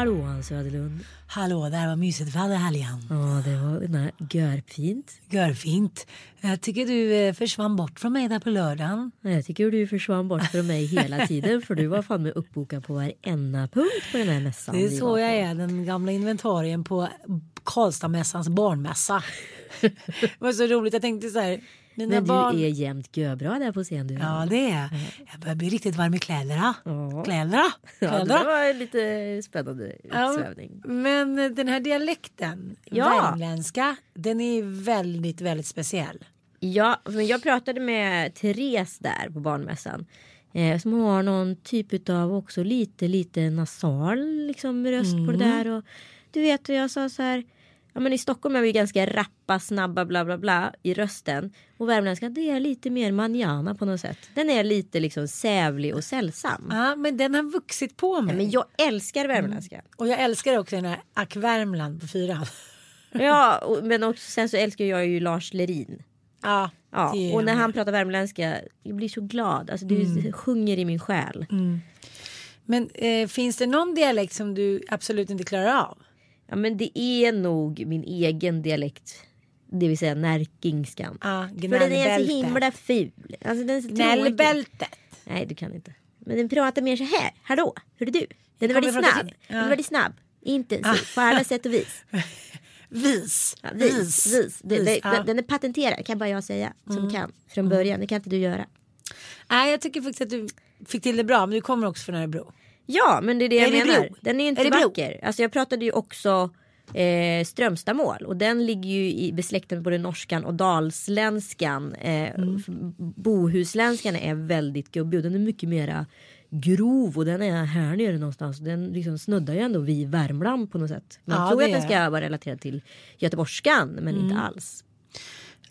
Hallå Hans Söderlund. Hallå, det här var mysigt väder helgen. Ja, det var nej, görfint. Görfint. Jag tycker du eh, försvann bort från mig där på lördagen. Jag tycker du försvann bort från mig hela tiden för du var fan med uppbokad på varenda punkt på den här mässan. Det är så jag är, den gamla inventarien på Karlstadmässans barnmässa. det var så roligt, jag tänkte så här. Mina Men du barn... är jämt görbra där på scen du. Ja det är jag. börjar bli riktigt varm i kläderna. Ja. Kläderna. Ja, det Kläderna. var lite spännande Ja, utsvävning. men eh, den här dialekten, Ja. värmländska, den är väldigt, väldigt speciell. Ja, men jag pratade med Therese där på barnmässan. Eh, som har någon typ av också lite, lite nasal liksom, röst på det där. Och, du vet, jag sa så här. Ja, men I Stockholm är vi ganska rappa, snabba, bla bla bla i rösten. Och värmländska det är lite mer manjana på något sätt. Den är lite liksom sävlig och sällsam. Ja, men den har vuxit på mig. Men jag älskar värmländska. Och jag älskar också den här Ack Värmland på fyran. Ja, och, men också, sen så älskar jag ju Lars Lerin. Ja, Ja, och när han pratar värmländska, jag blir så glad. Alltså det sjunger i min själ. Men eh, finns det någon dialekt som du absolut inte klarar av? Ja men det är nog min egen dialekt. Det vill säga närkingskan. Ja, För den är så himla ful. Alltså den är så tråkig. Gnällbältet. Nej du kan inte. Men den pratar mer så här. Hallå, hur är du? Den är väldigt snabb. Den Ja. är väldigt snabb. Intensiv på alla sätt och vis. Vis. Ja, vis, vis. Vis, det- ja. Mm. Den är patenterad kan bara jag säga. Som kan. Från början. Det kan inte du göra. Nej, jag tycker faktiskt att du fick till det bra. Men du kommer också från Örebro. Ja men det är det jag Örebro. menar. Den är inte Örebro. vacker. Alltså jag pratade ju också eh, Strömstamål och den ligger ju i besläkten med både norskan och dalsländskan. Eh, Mm. Bohusländskan är väldigt gubbig och den är mycket mera grov och den är här nere någonstans. Den liksom snuddar ju ändå vid Värmland på något sätt. Man Ja, tror att den ska vara relaterad till göteborgskan men inte Mm. alls.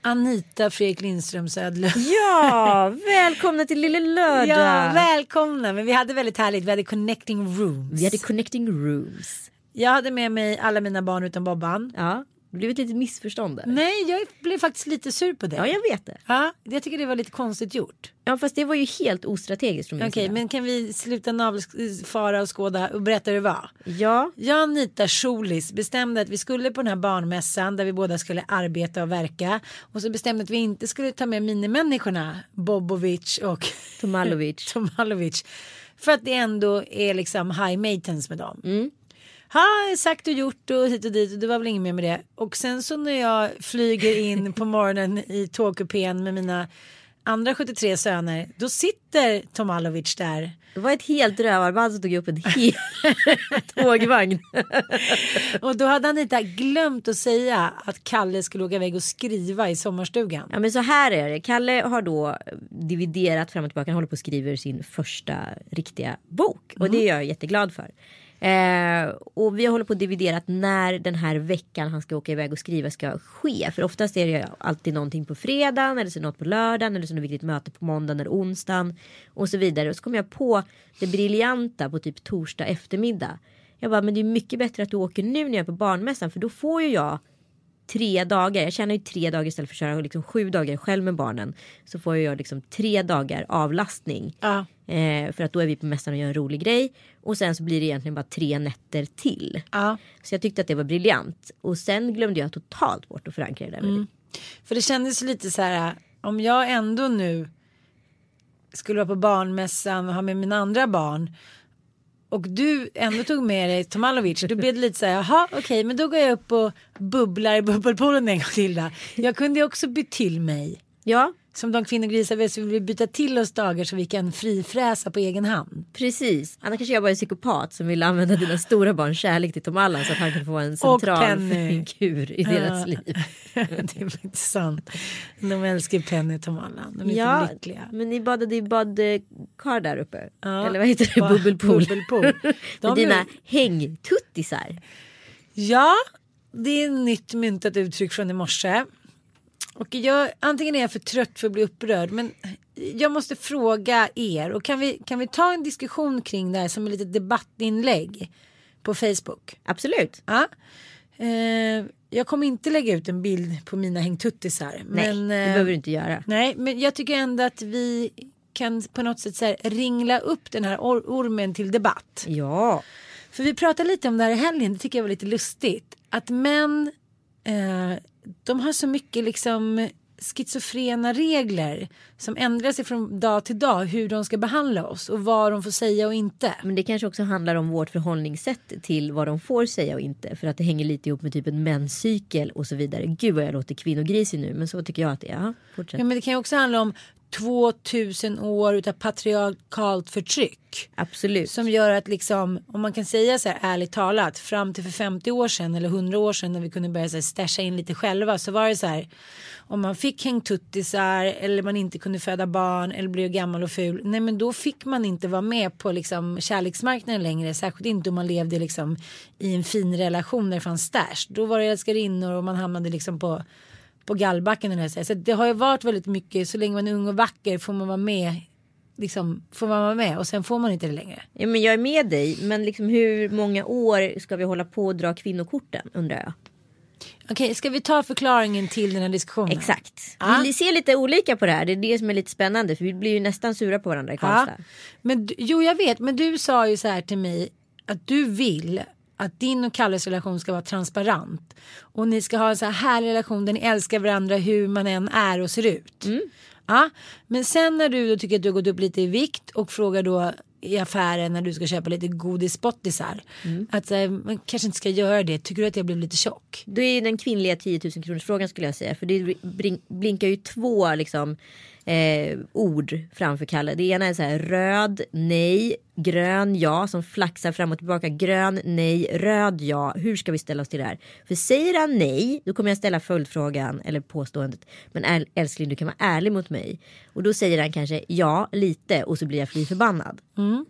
Anita Fredrik Lindström Södlund. Ja, välkomna till Lille Lördag. Ja, välkomna. Men vi hade väldigt härligt. Vi hade connecting rooms. Vi hade connecting rooms. Jag hade med mig alla mina barn utom Bobban. Ja, det blev ett litet missförstånd där. Nej, jag blev faktiskt lite sur på det. Ja, jag vet det. Ja, jag tycker det var lite konstigt gjort. Ja fast det var ju helt ostrategiskt från min Okej, sida. men kan vi sluta navelfara och skåda och berätta hur det var? Ja, Jag och Anita Schulis bestämde att vi skulle på den här barnmässan där vi båda skulle arbeta och verka. Och så bestämde att vi inte skulle ta med minimänniskorna Bobovic och Tomalovic. Tomalovic. För att det ändå är liksom high maintenance med dem. Mm. Ha, sagt och gjort och hit och dit och det var väl inget mer med det. Och sen så när jag flyger in på morgonen i tågkupén med mina andra 73 söner. Då sitter Tomalovic där. det var ett helt rövarband som tog upp en hel tågvagn. Och då hade Anita glömt att säga att Kalle skulle åka iväg och skriva i sommarstugan. ja men så här är det. Kalle har då dividerat fram och tillbaka. Han håller på och skriver sin första riktiga bok. Och det är jag jätteglad för. Eh, och vi håller på att dividera när den här veckan han ska åka iväg och skriva ska ske. För oftast är det alltid någonting på fredagen eller så något på lördagen eller så något viktigt möte på måndagen eller onsdagen. Och så vidare. Och så kom jag på det briljanta på typ torsdag eftermiddag. Jag bara, men det är mycket bättre att du åker nu när jag är på barnmässan för då får ju jag tre dagar. Jag tjänar ju tre dagar istället för att köra liksom sju dagar själv med barnen. Så får jag liksom tre dagar avlastning. Ja. Eh, för att då är vi på mässan och gör en rolig grej. Och sen så blir det egentligen bara tre nätter till. Ja. Så jag tyckte att det var briljant. Och sen glömde jag totalt bort att förankra det där med dig. För det kändes lite så här. Om jag ändå nu skulle vara på barnmässan och ha med mina andra barn. Och du ändå tog med dig Tomalovic. Då blev det lite så här. Jaha okej men då går jag upp och bubblar i bubbelpoolen en gång till. Då. Jag kunde ju också bytt till mig. Ja, som de kvinnogrisar vi så vill vi byta till oss dagar så vi kan frifräsa på egen hand. precis. Annars kanske jag bara är en psykopat som vill använda dina stora barns kärlek till Tom Allan så att han kan få vara en central figur i deras liv. det är faktiskt sant. De älskar Penny och Tom Allan. De är Ja, så lyckliga. men ni badade i badkar där uppe. Ja. Eller vad heter det? Bubbelpool. bubbelpool. Med dina är- hängtuttisar. Ja, det är ett nytt myntat uttryck från i morse. Och jag, antingen är jag för trött för att bli upprörd men jag måste fråga er och kan vi, kan vi ta en diskussion kring det här som ett litet debattinlägg på Facebook? Absolut. Ja. Eh, jag kommer inte lägga ut en bild på mina hängtuttisar. Nej, men, det eh, behöver du inte göra. Nej, men jag tycker ändå att vi kan på något sätt så här, ringla upp den här or- ormen till debatt. Ja. För vi pratade lite om det här i helgen, det tycker jag var lite lustigt. Att män, eh, de har så mycket liksom schizofrena regler som ändrar sig från dag till dag hur de ska behandla oss och vad de får säga och inte. Men det kanske också handlar om vårt förhållningssätt till vad de får säga och inte. För att det hänger lite ihop med typ en menscykel och så vidare. Gud vad jag låter kvinnogrisig nu men så tycker jag att det är. Ja, fortsätt. Ja, men det kan ju också handla om 2000 år utav patriarkalt förtryck. Absolut. Som gör att liksom, om man kan säga så här ärligt talat, fram till för 50 år sedan eller 100 år sedan när vi kunde börja så här stasha in lite själva så var det så här. Om man fick hängtuttisar eller man inte kunde föda barn eller blev gammal och ful. Nej men då fick man inte vara med på liksom kärleksmarknaden längre. Särskilt inte om man levde liksom i en fin relation där det fanns stash. Då var det älskarinnor och man hamnade liksom på på gallbacken. eller Så, så det har ju varit väldigt mycket, så länge man är ung och vacker får man vara med. Liksom, får man vara med och sen får man inte det längre. Ja, men jag är med dig. Men liksom hur många år ska vi hålla på och dra kvinnokorten undrar jag. Okej, ska vi ta förklaringen till den här diskussionen? Exakt. Ja. Vi ser lite olika på det här. Det är det som är lite spännande. För vi blir ju nästan sura på varandra i Ja. Karlstad. Men jo, jag vet, men du sa ju så här till mig att du vill att din och Kalles relation ska vara transparent. Och ni ska ha en så här härlig relation där ni älskar varandra hur man än är och ser ut. Ja, men sen när du då tycker att du har gått upp lite i vikt och frågar då i affären när du ska köpa lite godisspottisar. Att så här, man kanske inte ska göra det. Tycker du att jag blev lite tjock? Det är den kvinnliga 10 000 kronors frågan skulle jag säga. För det blinkar ju två liksom, eh, ord framför Kalle. Det ena är så här röd, nej, grön, ja som flaxar fram och tillbaka. Grön, nej, röd, ja. Hur ska vi ställa oss till det här? För säger han nej, då kommer jag ställa följdfrågan eller påståendet. Men äl- älskling, du kan vara ärlig mot mig. Och då säger han kanske ja, lite och så blir jag fly förbannad. Mm.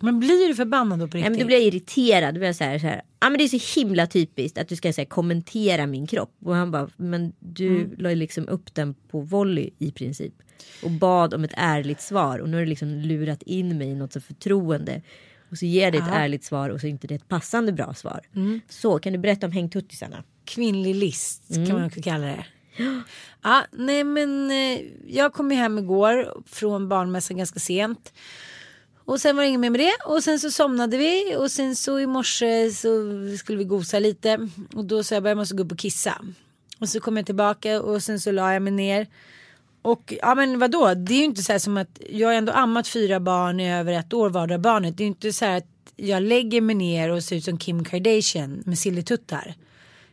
Men blir du förbannad då på Nej, riktigt? men då blir jag irriterad. Då blir jag så här, så här, ah, men det är så himla typiskt att du ska så här, kommentera min kropp. Och han bara, men du Mm. la liksom upp den på volley i princip. Och bad om ett ärligt svar. Och nu har du liksom lurat in mig i något så förtroende. Och så ger dig ett ärligt svar och så är inte det ett passande bra svar. Mm. Så kan du berätta om hängtuttisarna? Kvinnlig list kan man också kalla det. Ja, nej men eh, jag kom ju hem igår från barnmässan ganska sent. Och sen var det inget mer med det. Och sen så somnade vi. Och sen så i morse så skulle vi gosa lite. Och då sa jag bara jag måste gå upp och kissa. Och så kom jag tillbaka och sen så la jag mig ner. Och ja men vadå, det är ju inte så här som att jag har ändå ammat fyra barn i över ett år vardera barnet. Det är ju inte så här att jag lägger mig ner och ser ut som Kim Kardashian med sillituttar.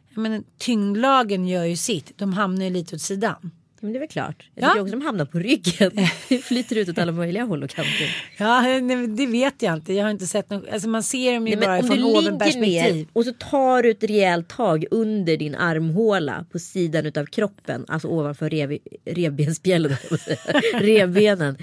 Jag menar, tyngdlagen gör ju sitt, de hamnar ju lite åt sidan. Men det är väl klart. Jag Ja. tycker också de hamnar på ryggen. Det flyter ut åt alla möjliga håll och kanter. Ja, nej, det vet jag inte. Jag har inte sett något. Alltså man ser dem ju Nej, bara från du ligger ovenperspektiv. ner och så tar du ett rejält tag under din armhåla på sidan utav kroppen, alltså ovanför rev, revbensspjällen, revbenen.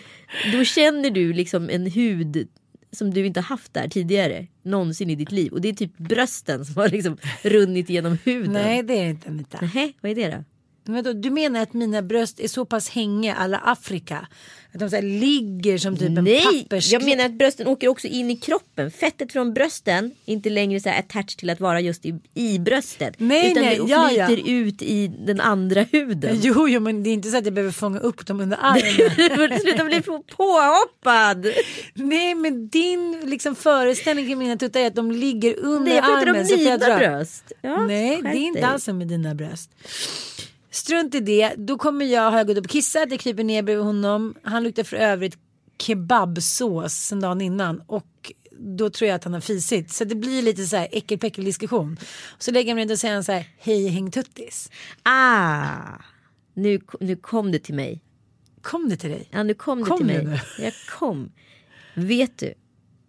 Då känner du liksom en hud som du inte haft där tidigare någonsin i ditt liv och det är typ brösten som har liksom runnit genom huden. Nej, det är inte Anita. Nähä, vad är det då? Men vadå, du menar att mina bröst är så pass hängiga alla Afrika? Att de så ligger som typ en Nej, pappers... jag menar att brösten åker också in i kroppen. Fettet från brösten är inte längre så här attached till att vara just i, i bröstet. Nej, utan nej, det ja, flyter ja. ut i den andra huden. Jo, jo, men det är inte så att jag behöver fånga upp dem under armen. Sluta bli på- påhoppad. Nej, men din liksom, föreställning kring mina tuttar är att de ligger under Nej, jag armen. om så jag dra. bröst. Ja, Nej, det är inte alls med dina bröst. Strunt i det. Då kommer jag, har jag gått upp och kissat, jag kryper ner bredvid honom. Han luktar för övrigt kebabsås sen dagen innan. Och då tror jag att han har fisit. Så det blir lite så här äckelpäckel diskussion. Så lägger jag mig ner och säger han så här, hej häng tuttis. Ah, nu, nu kom det till mig. Kom det till dig? Ja, nu kom det Kom till mig. Jag kom. Vet du,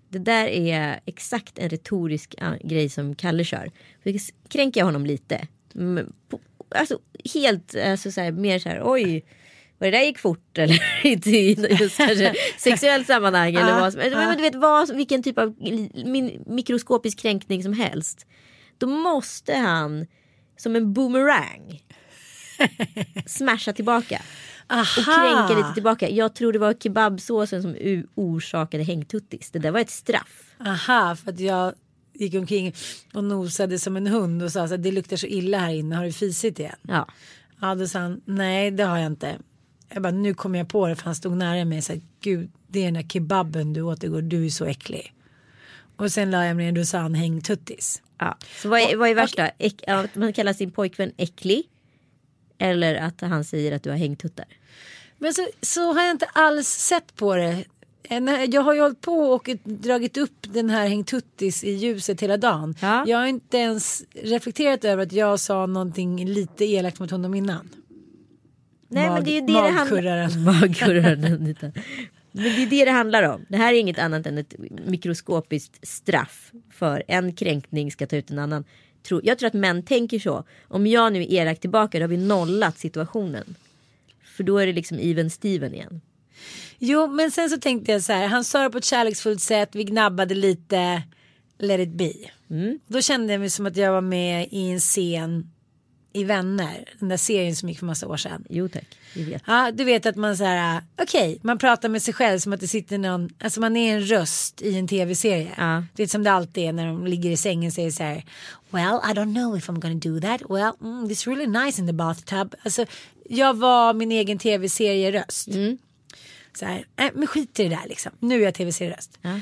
det där är exakt en retorisk grej som Kalle kör. För kränker jag honom lite. Alltså helt, alltså, så här, mer så här, oj. Vad det där gick fort eller inte i just kanske sexuellt sammanhang eller Ah, vad som men, men du vet vad, vilken typ av min, mikroskopisk kränkning som helst. Då måste han som en boomerang smasha tillbaka. Aha. Och kränka lite tillbaka. Jag tror det var kebabsåsen som orsakade hängtuttis. Det där var ett straff. Aha, för att jag gick omkring och nosade som en hund och sa så här, det luktar så illa här inne, har du fisit igen? Ja. Ja, då sa han, nej det har jag inte. Jag bara, nu kom jag på det för han stod nära mig och sa, gud det är den där kebaben du åt igår, du är så äcklig. Och sen la jag mig ner och då sa han, häng tuttis. ja. Så vad är, vad är värsta? Äck, att man kallar sin pojkvän äcklig? Eller att han säger att du har hängtuttar? Men så, så har jag inte alls sett på det. Eh, Jag har ju hållit på och dragit upp den här häng tuttis i ljuset hela dagen. Ja. Jag har inte ens reflekterat över att jag sa någonting lite elakt mot honom innan. Nej Mag- men det är ju det det handlar magkurraren. Magkurraren. Men det är det det handlar om. Det här är inget annat än ett mikroskopiskt straff för en kränkning ska ta ut en annan. Jag tror att män tänker så. Om jag nu är elak tillbaka då har vi nollat situationen. För då är det liksom even Steven igen. Jo, men sen så tänkte jag så här. Han sa det på ett kärleksfullt sätt. Vi gnabbade lite. Let it be. Mm. Då kände jag mig som att jag var med i en scen i Vänner. Den där serien som gick för massa år sedan. Jo tack, vi vet. Ja, du vet att man så här. Okej, man pratar med sig själv som att det sitter någon. Alltså man är en röst i en tv-serie. Ja. Det är som det alltid är när de ligger i sängen och säger så här. Well, I don't know if I'm gonna do that. Well, mm, it's really nice in the bathtub. Alltså, jag var min egen tv-serieröst. Mm. Så här, äh, men skit i det där liksom. Nu är jag tv-serieröst. Ja.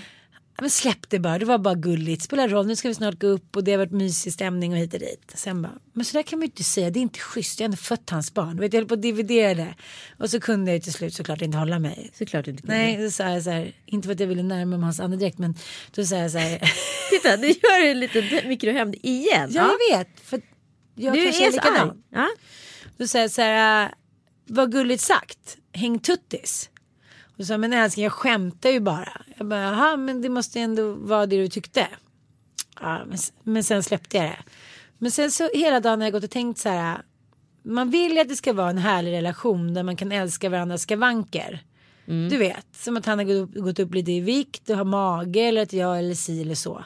Ja, men släpp det bara, det var bara gulligt. Spelar roll, nu ska vi snart gå upp och det har varit mysig stämning och hit och dit. Sen bara, men så där kan man ju inte säga, det är inte schysst, jag har ändå fött hans barn. Vet, jag höll på att dividera det. Och så kunde jag till slut såklart inte hålla mig. Såklart inte kunde. Nej, då sa jag så här, inte för att jag ville närma mig hans andedräkt, men då sa jag så här, Titta, du gör en liten mikrohämnd igen. ja jag vet, för jag Du kanske är är likadan. Ja. Då säger jag så här, äh, vad gulligt sagt, häng tuttis. Och så men älskling jag skämtar ju bara. Jag bara, jaha men det måste ju ändå vara det du tyckte. Ja, men, men sen släppte jag det. Men sen så hela dagen har jag gått och tänkt så här. Man vill ju att det ska vara en härlig relation där man kan älska varandras skavanker. Du vet, som att han har gått upp lite i vikt och har mage eller att jag eller si eller så.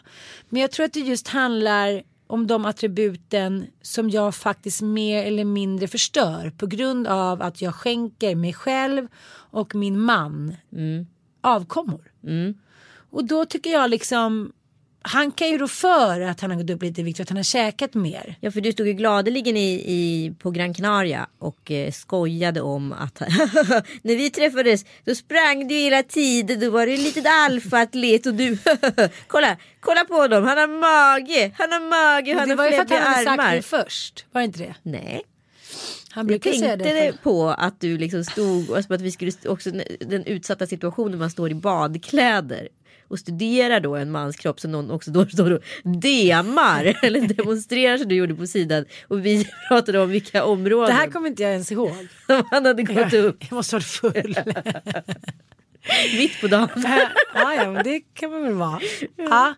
Men jag tror att det just handlar om de attributen som jag faktiskt mer eller mindre förstör på grund av att jag skänker mig själv och min man avkommor. Och då tycker jag liksom han kan ju rå för att han har gått upp lite i vikt för att han har käkat mer. Ja för du stod ju gladeligen i, i, på Gran Canaria och eh, skojade om att när vi träffades då sprang du hela tiden. Då var du en liten alfaatlet och du kolla, kolla på honom. Han har mage, han har mage, han det har var ju för att han hade sagt armar. det först. Var det inte det? Nej, Han jag tänkte det. det på att du liksom stod och att vi skulle också den utsatta situationen man står i badkläder och studerar då en mans kropp som någon också då står och demar eller demonstrerar som du gjorde på sidan och vi pratade om vilka områden Det här kommer inte jag ens ihåg. som han hade gått upp Jag måste varit full. mitt på dagen. ja, ja, men det kan man väl vara. Ja.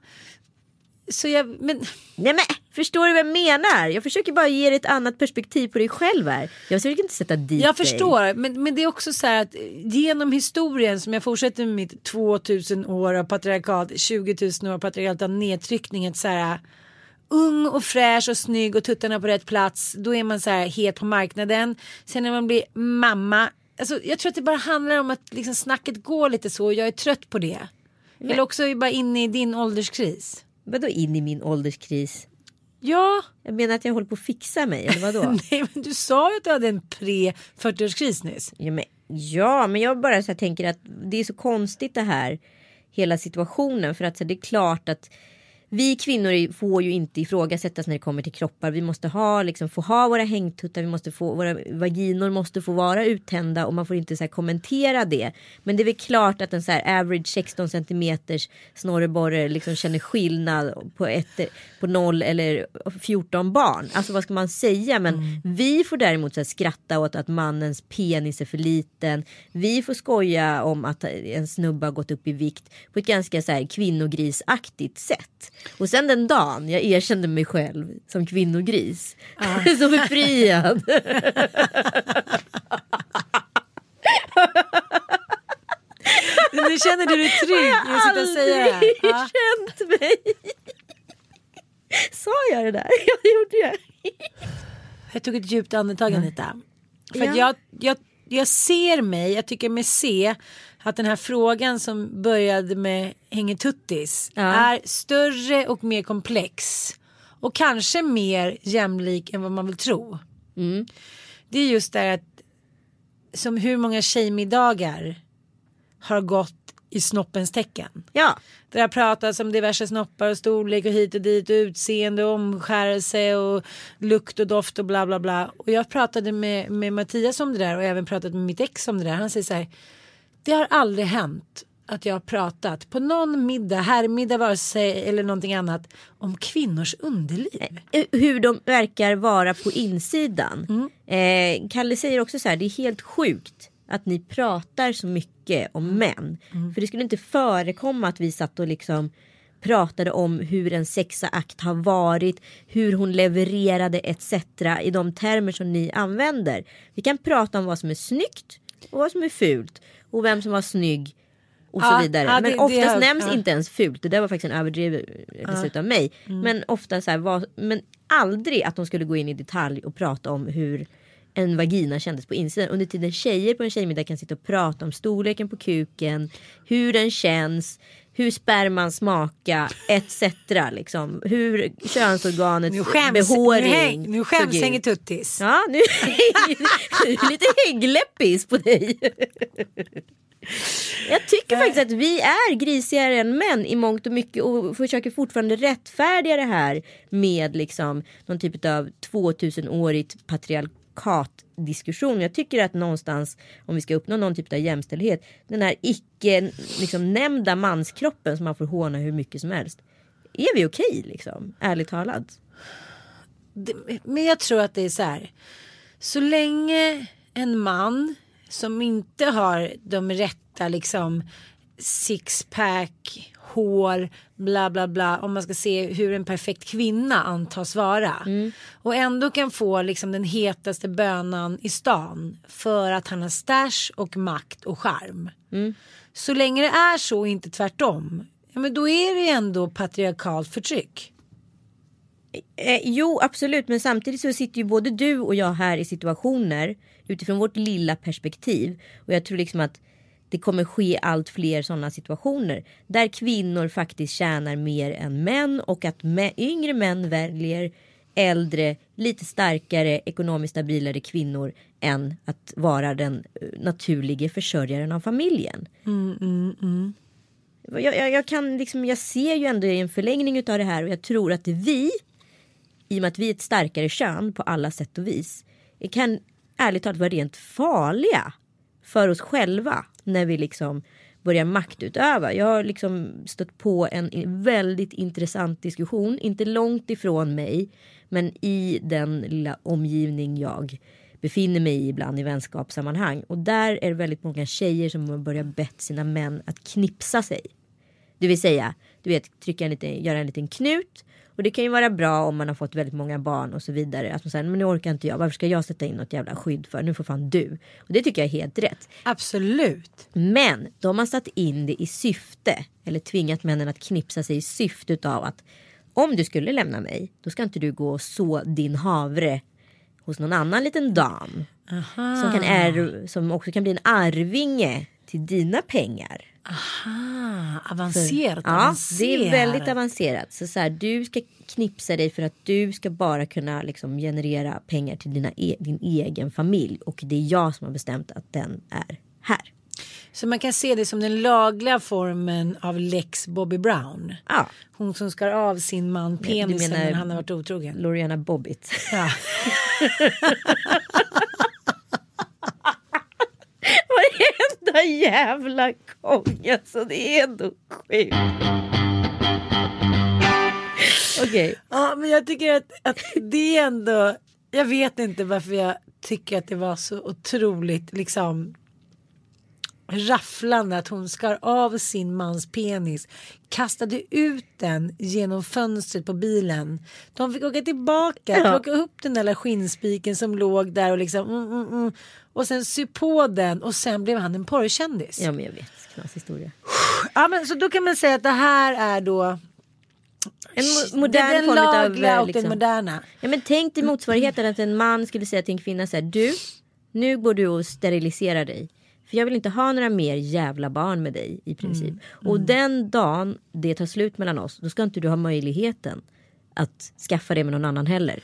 Så jag, men Nej men förstår du vad jag menar? Jag försöker bara ge dig ett annat perspektiv på dig själv här. Jag försöker inte sätta dit jag dig. förstår. Men, men det är också så här att genom historien som jag fortsätter med mitt 2000 år av patriarkat, 20 000 år av patriarkat av nedtryckning. Att så här, ung och fräsch och snygg och tuttarna på rätt plats. Då är man så här het på marknaden. Sen när man blir mamma. Alltså, jag tror att det bara handlar om att liksom snacket går lite så. och Jag är trött på det. Eller också är jag bara inne i din ålderskris. Vadå in i min ålderskris? Ja, Jag menar att jag håller på att fixa mig eller vadå? nej men du sa ju att du hade en pre 40-årskris nyss. Ja men, ja, men jag bara så tänker att det är så konstigt det här. Hela situationen. För att så det är klart att vi kvinnor får ju inte ifrågasättas när det kommer till kroppar. Vi måste ha, liksom, få ha våra hängtuttar, vi måste få, våra vaginor måste få vara uttända och man får inte så kommentera det. Men det är väl klart att en så här average 16 centimeters snorreborre liksom känner skillnad på, ett, på 0 eller 14 barn. Alltså vad ska man säga? Men vi får däremot så skratta åt att mannens penis är för liten. Vi får skoja om att en snubbe har gått upp i vikt på ett ganska så här, kvinnogrisaktigt sätt. Och sen den dagen jag erkände mig själv som kvinnogris. så befriad. Nu känner du dig trygg i att sitta och säga det här. aldrig Ja. känt mig. Sa jag det där? Ja, det gjorde jag. Jag tog ett djupt andetag Anita. För Ja. jag, jag, jag ser mig, jag tycker mig se att den här frågan som började med hängetuttis Ja. är större och mer komplex. Och kanske mer jämlik än vad man vill tro. Mm. Det är just det att som hur många tjejmiddagar har gått i snoppens tecken. Ja, Där det har pratats om diverse snoppar och storlek och hit och dit och utseende och omskärelse och lukt och doft och bla bla bla. Och jag pratade med, med Mattias om det där och även pratat med mitt ex om det där. Han säger så här. Det har aldrig hänt att jag har pratat på någon middag, herrmiddag vare sig eller någonting annat om kvinnors underliv. Eh, hur de verkar vara på insidan. Eh, Kalle säger också så här, det är helt sjukt att ni pratar så mycket om män. För det skulle inte förekomma att vi satt och liksom pratade om hur en sexakt har varit, hur hon levererade etc. i de termer som ni använder. Vi kan prata om vad som är snyggt och vad som är fult och vem som var snygg och Ja, så vidare. ja, det- Men det oftast har- nämns ja. inte ens fult. Det där var faktiskt en överdrivet av mig. Mm. Men ofta så här, var, men aldrig att de skulle gå in i detalj och prata om hur en vagina kändes på insidan. Under tiden tjejer på en tjejmiddag kan sitta och prata om storleken på kuken, hur den känns, hur sperman smakar etc. Liksom. Hur könsorganets Nu skäms, behåring nu, häng, nu skäms såg ut. hängetuttis. Ja, nu nu är lite häggläppis på dig. Jag tycker faktiskt att vi är grisigare än män i mångt och mycket och försöker fortfarande rättfärdiga det här med liksom någon typ av 2000-årigt diskussion. Jag tycker att någonstans om vi ska uppnå någon typ av jämställdhet den här icke liksom, nämnda manskroppen som man får håna hur mycket som helst. Är vi okej liksom? Ärligt talat. Det- Men jag tror att det är så här. Så länge en man som inte har de rätta liksom sixpack, hår, bla bla bla. Om man ska se hur en perfekt kvinna antas vara. Och ändå kan få liksom den hetaste bönan i stan. För att han har stash och makt och charm. Så länge det är så och inte tvärtom. Ja, men då är det ändå patriarkalt förtryck. Eh, jo absolut men samtidigt så sitter ju både du och jag här i situationer utifrån vårt lilla perspektiv och jag tror liksom att det kommer ske allt fler sådana situationer där kvinnor faktiskt tjänar mer än män och att yngre män väljer äldre, lite starkare, ekonomiskt stabilare kvinnor än att vara den eh, naturliga försörjaren av familjen. Jag, jag, jag, kan liksom, jag ser ju ändå en förlängning av det här och jag tror att vi i och med att vi är ett starkare kön på alla sätt och vis kan ärligt talat vara rent farliga för oss själva när vi liksom börjar maktutöva. Jag har liksom stött på en väldigt intressant diskussion, inte långt ifrån mig, men i den lilla omgivning jag befinner mig i ibland i vänskapssammanhang. Och där är det väldigt många tjejer som har börjat bett sina män att knipsa sig. Det vill säga, du vet, trycka en liten, göra en liten knut. Och det kan ju vara bra om man har fått väldigt många barn och så vidare. Att man säger, men nu orkar inte jag, varför ska jag sätta in något jävla skydd för? Nu får fan du. Och det tycker jag är helt rätt. Absolut. Men de har satt in det i syfte, eller tvingat männen att knipsa sig i syfte av att om du skulle lämna mig, då ska inte du gå och så din havre hos någon annan liten dam. Som, kan är, som också kan bli en arvinge till dina pengar. Ah, avancerat. Ja, det är väldigt avancerat. Så, så här, du ska knipsa dig för att du ska bara kunna liksom, generera pengar till dina e din egen familj. Och det är jag som har bestämt att den är här. Så man kan se det som den lagliga formen av lex Bobby Brown. Ja, Hon som skar av sin man penisen när han har varit otrogen. Loriana Bobbitt. Ja. Varenda jävla gång alltså. Det är ändå sjukt. Okej. ja, men jag tycker att, att det är ändå. Jag vet inte varför jag tycker att det var så otroligt liksom rafflande att hon skar av sin mans penis, kastade ut den genom fönstret på bilen. De fick åka tillbaka, plocka upp den där skinnspiken som låg där och liksom mm, mm, mm, och sen sy på den och sen blev han en porrkändis. Ja men jag vet. Knas historia. Ja, men så då kan man säga att det här är då En modern den form av... lagliga eh, och den moderna. Ja men tänk dig motsvarigheten att en man skulle säga till en kvinna så här. Du, nu går du och steriliserar dig. För jag vill inte ha några mer jävla barn med dig i princip. Och den dagen det tar slut mellan oss. Då ska inte du ha möjligheten att skaffa det med någon annan heller.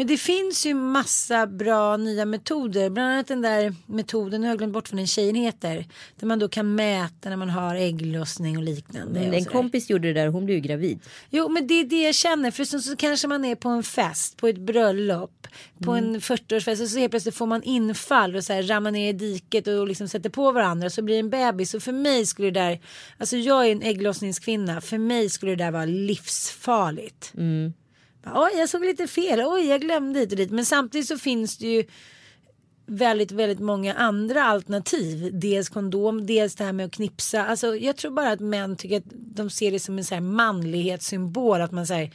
Men det finns ju massa bra nya metoder. Bland annat den där metoden, nu har jag glömt bort vad den tjejen heter. Där man då kan mäta när man har ägglossning och liknande. och En sådär. kompis gjorde det där och hon blev ju gravid. Jo men det är det jag känner. För så, så kanske man är på en fest, på ett bröllop, på Mm. en 40-årsfest och så helt plötsligt får man infall och så här ramlar ner i diket och liksom sätter på varandra så blir det en bebis. Och för mig skulle det där, alltså jag är en ägglossningskvinna, för mig skulle det där vara livsfarligt. Mm. Typ. Oj, jag såg lite fel, oj, jag glömde hit och dit. Men samtidigt så finns det ju väldigt, väldigt många andra alternativ. Dels kondom, dels det här med att knipsa. Alltså, jag tror bara att män tycker att de ser det som en så här manlighetssymbol. Att man så här,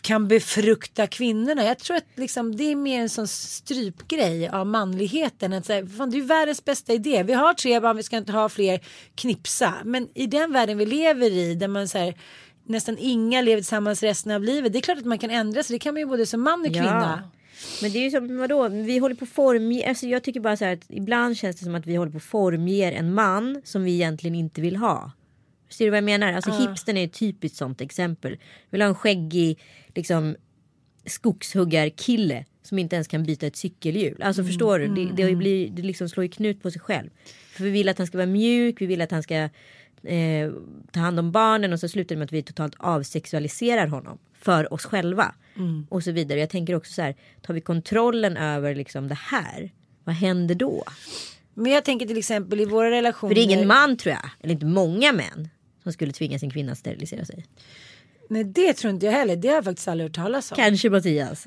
kan befrukta kvinnorna. Jag tror att liksom, det är mer en sån strypgrej av manligheten. Att säga, fan, det är världens bästa idé. Vi har tre barn, vi ska inte ha fler. Knipsa. Men i den världen vi lever i där man så här, nästan inga lever tillsammans resten av livet. Det är klart att man kan ändra sig. Det kan man ju både som man och kvinna. Men det är ju som vadå, vi håller på form, alltså jag tycker bara så här att ibland känns det som att vi håller på formger en man som vi egentligen inte vill ha. Ser du vad jag menar? Alltså hipstern är ett typiskt sånt exempel. Vill ha en skäggig liksom skogshuggarkille som inte ens kan byta ett cykelhjul. Alltså förstår du? Det, det, blir, det liksom slår ju knut på sig själv. För vi vill att han ska vara mjuk, vi vill att han ska eh, ta hand om barnen och så slutar det med att vi totalt avsexualiserar honom för oss själva. Och så vidare. Jag tänker också så här, tar vi kontrollen över liksom det här, vad händer då? Men jag tänker till exempel i våra relationer. För det är ingen man tror jag, eller inte många män, som skulle tvinga sin kvinna att sterilisera sig. Nej det tror inte jag heller. Det har jag faktiskt aldrig hört talas om. Kanske Mattias.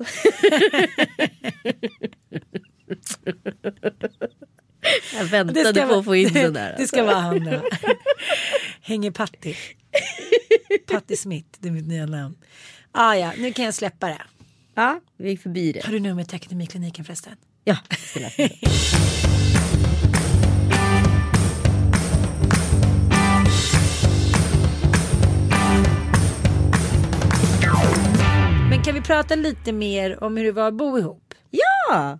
jag väntade på att få in den där. Det ska vara han då. Hänger Patti. Patti Smith, det är mitt nya namn. Ah, ja, nu kan jag släppa det. Ja, vi gick förbi det. Har du numret till Akademikliniken förresten? Ja. Men kan vi prata lite mer om hur det var att bo ihop? Ja,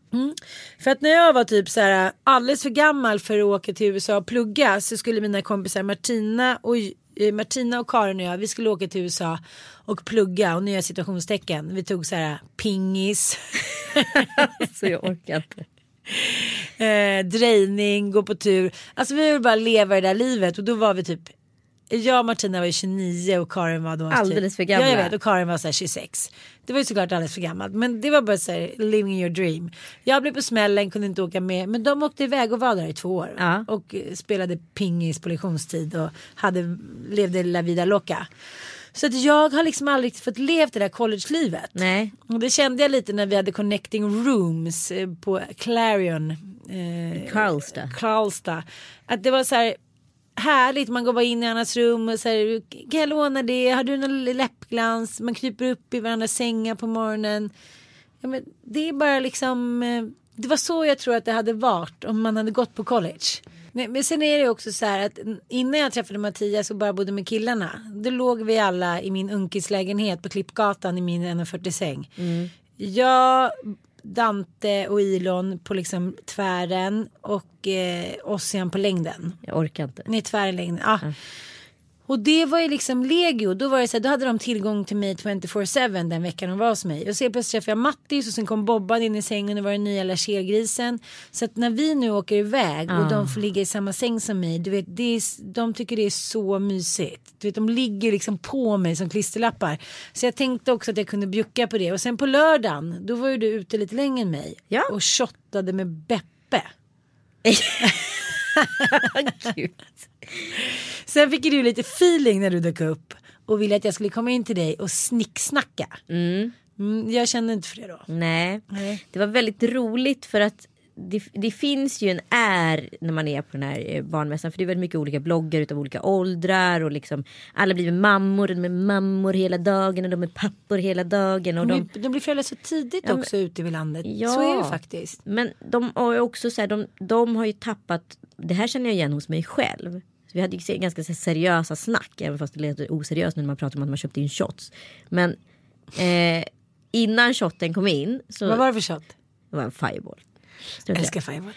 För att när jag var typ så här alldeles för gammal för att åka till USA och plugga så skulle mina kompisar Martina och eh, Martina och Karin och jag, vi skulle åka till USA och plugga och nya situationstecken. Vi tog så här pingis, så jag orkar inte. eh, drejning, gå på tur. Alltså vi ville bara leva det där livet och då var vi typ jag och Martina var ju 29 och Karin var då Alldeles för typ, gamla. Ja jag vet och Karin var så här 26. Det var ju såklart alldeles för gammalt men det var bara så här living your dream. Jag blev på smällen, kunde inte åka med men de åkte iväg och var där i två år. Ja. Och eh, spelade pingis på lektionstid och hade, levde la vida loca. Så att jag har liksom aldrig riktigt fått levt det där college-livet. Nej, Och det kände jag lite när vi hade connecting rooms eh, på Clarion. Eh, Karlstad. Karlstad. Att det var så här härligt. Man går bara in i annans rum och säger kan jag låna det? Har du någon läppglans? Man kryper upp i varandras sängar på morgonen. Ja, men det är bara liksom. eh, Det var så jag tror att det hade varit om man hade gått på college. Men sen är det också så här att innan jag träffade Mattias och bara bodde med killarna. Då låg vi alla i min unkislägenhet på Klippgatan i min 1,40 säng. Mm. Jag, Dante och Ilon på liksom tvären och eh, Ossian på längden. Jag orkar inte. Nej, tvärlängden. Ja. Och det var ju liksom legio. Då, var det så här, då hade de tillgång till mig 24-7 den veckan de var hos mig. Och så plötsligt träffade jag Mattis och sen kom Bobban in i sängen och var den nya lachergrisen. Så att när vi nu åker iväg och de får ligga i samma säng som mig. Du vet, det är, de tycker det är så mysigt. Du vet, de ligger liksom på mig som klisterlappar. Så jag tänkte också att jag kunde bjucka på det. Och sen på lördagen, då var ju du ute lite längre än mig. Ja. Och shottade med Beppe. Sen fick du lite feeling när du dök upp och ville att jag skulle komma in till dig och snicksnacka. Mm. Mm, jag kände inte för det då. Nej. Nej. det var väldigt roligt för att det, det finns ju en är när man är på den här eh, barnmässan. För det är väldigt mycket olika bloggar utav olika åldrar. Och liksom, alla blir mammor. De är mammor hela dagen och de är pappor hela dagen. Och de, De, de blir föräldrar så tidigt Ja, också ute i landet. Ja. Så är det faktiskt. Men de har ju också så här, de, de har ju tappat, det här känner jag igen hos mig själv. Vi hade ju ganska seriösa snack, även fast det lät oseriöst när man pratar om att man köpte in shots. Men eh, innan shotten kom in så Vad var det för shot? det var en fireball. Jag älskar Fireball.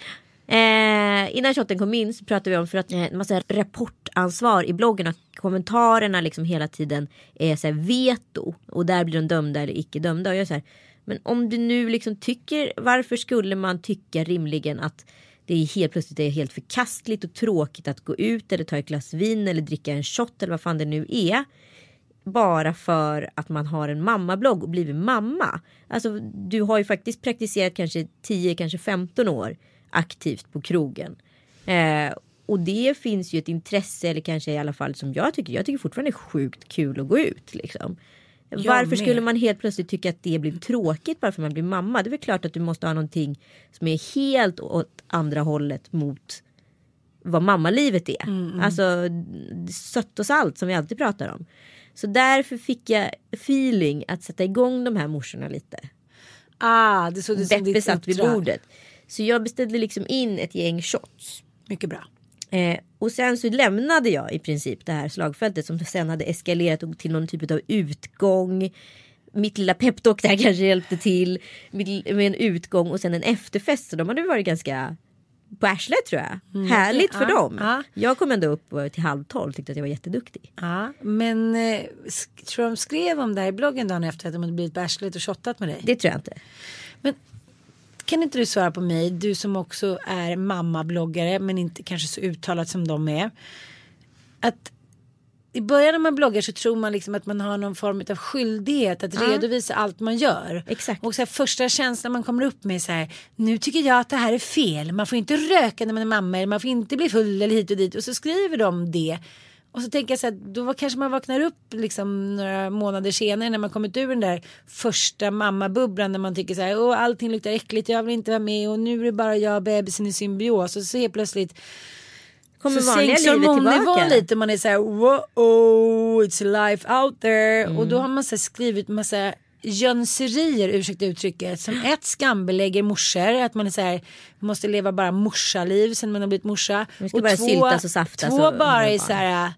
Eh, innan shotten kom in så pratade vi om för att eh, massa rapportansvar i bloggen och kommentarerna liksom hela tiden är så här veto och där blir de dömda eller icke dömda. Och jag är så här, men om du nu liksom tycker, varför skulle man tycka rimligen att det är helt plötsligt är helt förkastligt och tråkigt att gå ut eller ta ett glas vin eller dricka en shot eller vad fan det nu är bara för att man har en mammablogg och blivit mamma. Alltså du har ju faktiskt praktiserat kanske 10, kanske 15 år aktivt på krogen. Eh, och det finns ju ett intresse eller kanske i alla fall som jag tycker. Jag tycker fortfarande är sjukt kul att gå ut liksom. Varför med. skulle man helt plötsligt tycka att det blir tråkigt bara för att man blir mamma? Det är väl klart att du måste ha någonting som är helt åt andra hållet mot vad mammalivet är. Alltså sött och salt som vi alltid pratar om. Så därför fick jag feeling att sätta igång de här morsorna lite. Ah, det såg det som Beppe satt vid bordet. Så jag beställde liksom in ett gäng shots. Mycket bra. Eh, och sen så lämnade jag i princip det här slagfältet som sen hade eskalerat till någon typ av utgång. Mitt lilla peptalk där kanske hjälpte till med en utgång och sen en efterfest. Så de hade varit ganska på arslet tror jag. Härligt för Ja, dem. ja. Jag kom ändå upp eh, till halv tolv tyckte att jag var jätteduktig. Ja, men eh, tror de skrev om det här i bloggen dagen efter att de hade blivit bärslet och shottat med dig? Det tror jag inte. Men kan inte du svara på mig, du som också är mammabloggare men inte kanske så uttalat som de är. Att i början när man bloggar så tror man liksom att man har någon form av skyldighet att redovisa allt man gör. Exakt. Och så här, första känslan man kommer upp med är så här, nu tycker jag att det här är fel. Man får inte röka när man är mamma eller man får inte bli full eller hit och dit. Och så skriver de det. Och så tänker jag så här, då kanske man vaknar upp liksom några månader senare när man kommit ur den där första mammabubblan när man tycker så här, åh allting luktar äckligt, jag vill inte vara med och nu är det bara jag och bebisen i symbios och så helt plötsligt Kommer så vanliga livet tillbaka. lite och man är så här wow it's life out there och Mm. då har man så skrivit massa jönserier ursäkta uttrycket som ett skambelägger morsor att man är så här måste leva bara morsaliv sen man har blivit morsa ska bara syltas och saftas två och- bara och är så här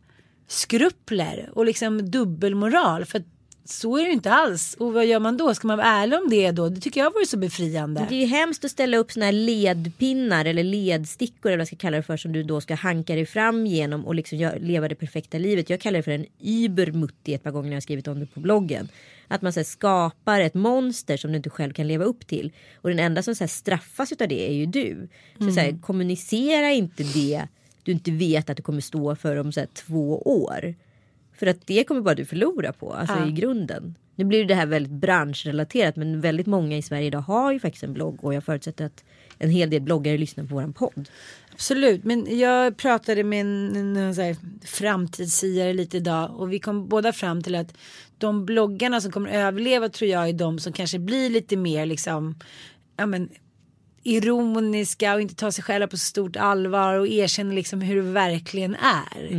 skrupler och liksom dubbelmoral för så är det ju inte alls och vad gör man då ska man vara ärlig om det då det tycker jag vore så befriande Det är ju hemskt att ställa upp såna här ledpinnar eller ledstickor eller vad jag ska kalla det för som du då ska hanka dig fram genom och liksom leva det perfekta livet. Jag kallar det för en übermutti ett par gånger när jag har skrivit om det på bloggen. Att man så här, skapar ett monster som du inte själv kan leva upp till. Och den enda som så här, straffas utav det är ju du. Så, så här, kommunicera inte det du inte vet att du kommer stå för om så här, två år. För att det kommer bara du förlora på, alltså Ja. i grunden. Nu blir det här väldigt branschrelaterat men väldigt många i Sverige idag har ju faktiskt en blogg och jag förutsätter att en hel del bloggare lyssnar på våran podd. Absolut, men jag pratade med en, en, en här framtidssiare lite idag och vi kom båda fram till att de bloggarna som kommer överleva tror jag är de som kanske blir lite mer liksom ja men ironiska och inte tar sig själva på så stort allvar och erkänner liksom hur det verkligen är.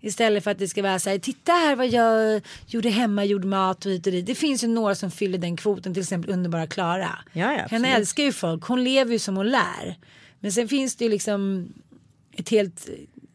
Istället för att det ska vara så här, titta här vad jag gjorde hemma, gjorde mat och hit och dit. Det finns ju några som fyller den kvoten, till exempel underbara Klara. Ja, ja, Henne älskar ju folk, hon lever ju som hon lär. Men sen finns det ju liksom ett helt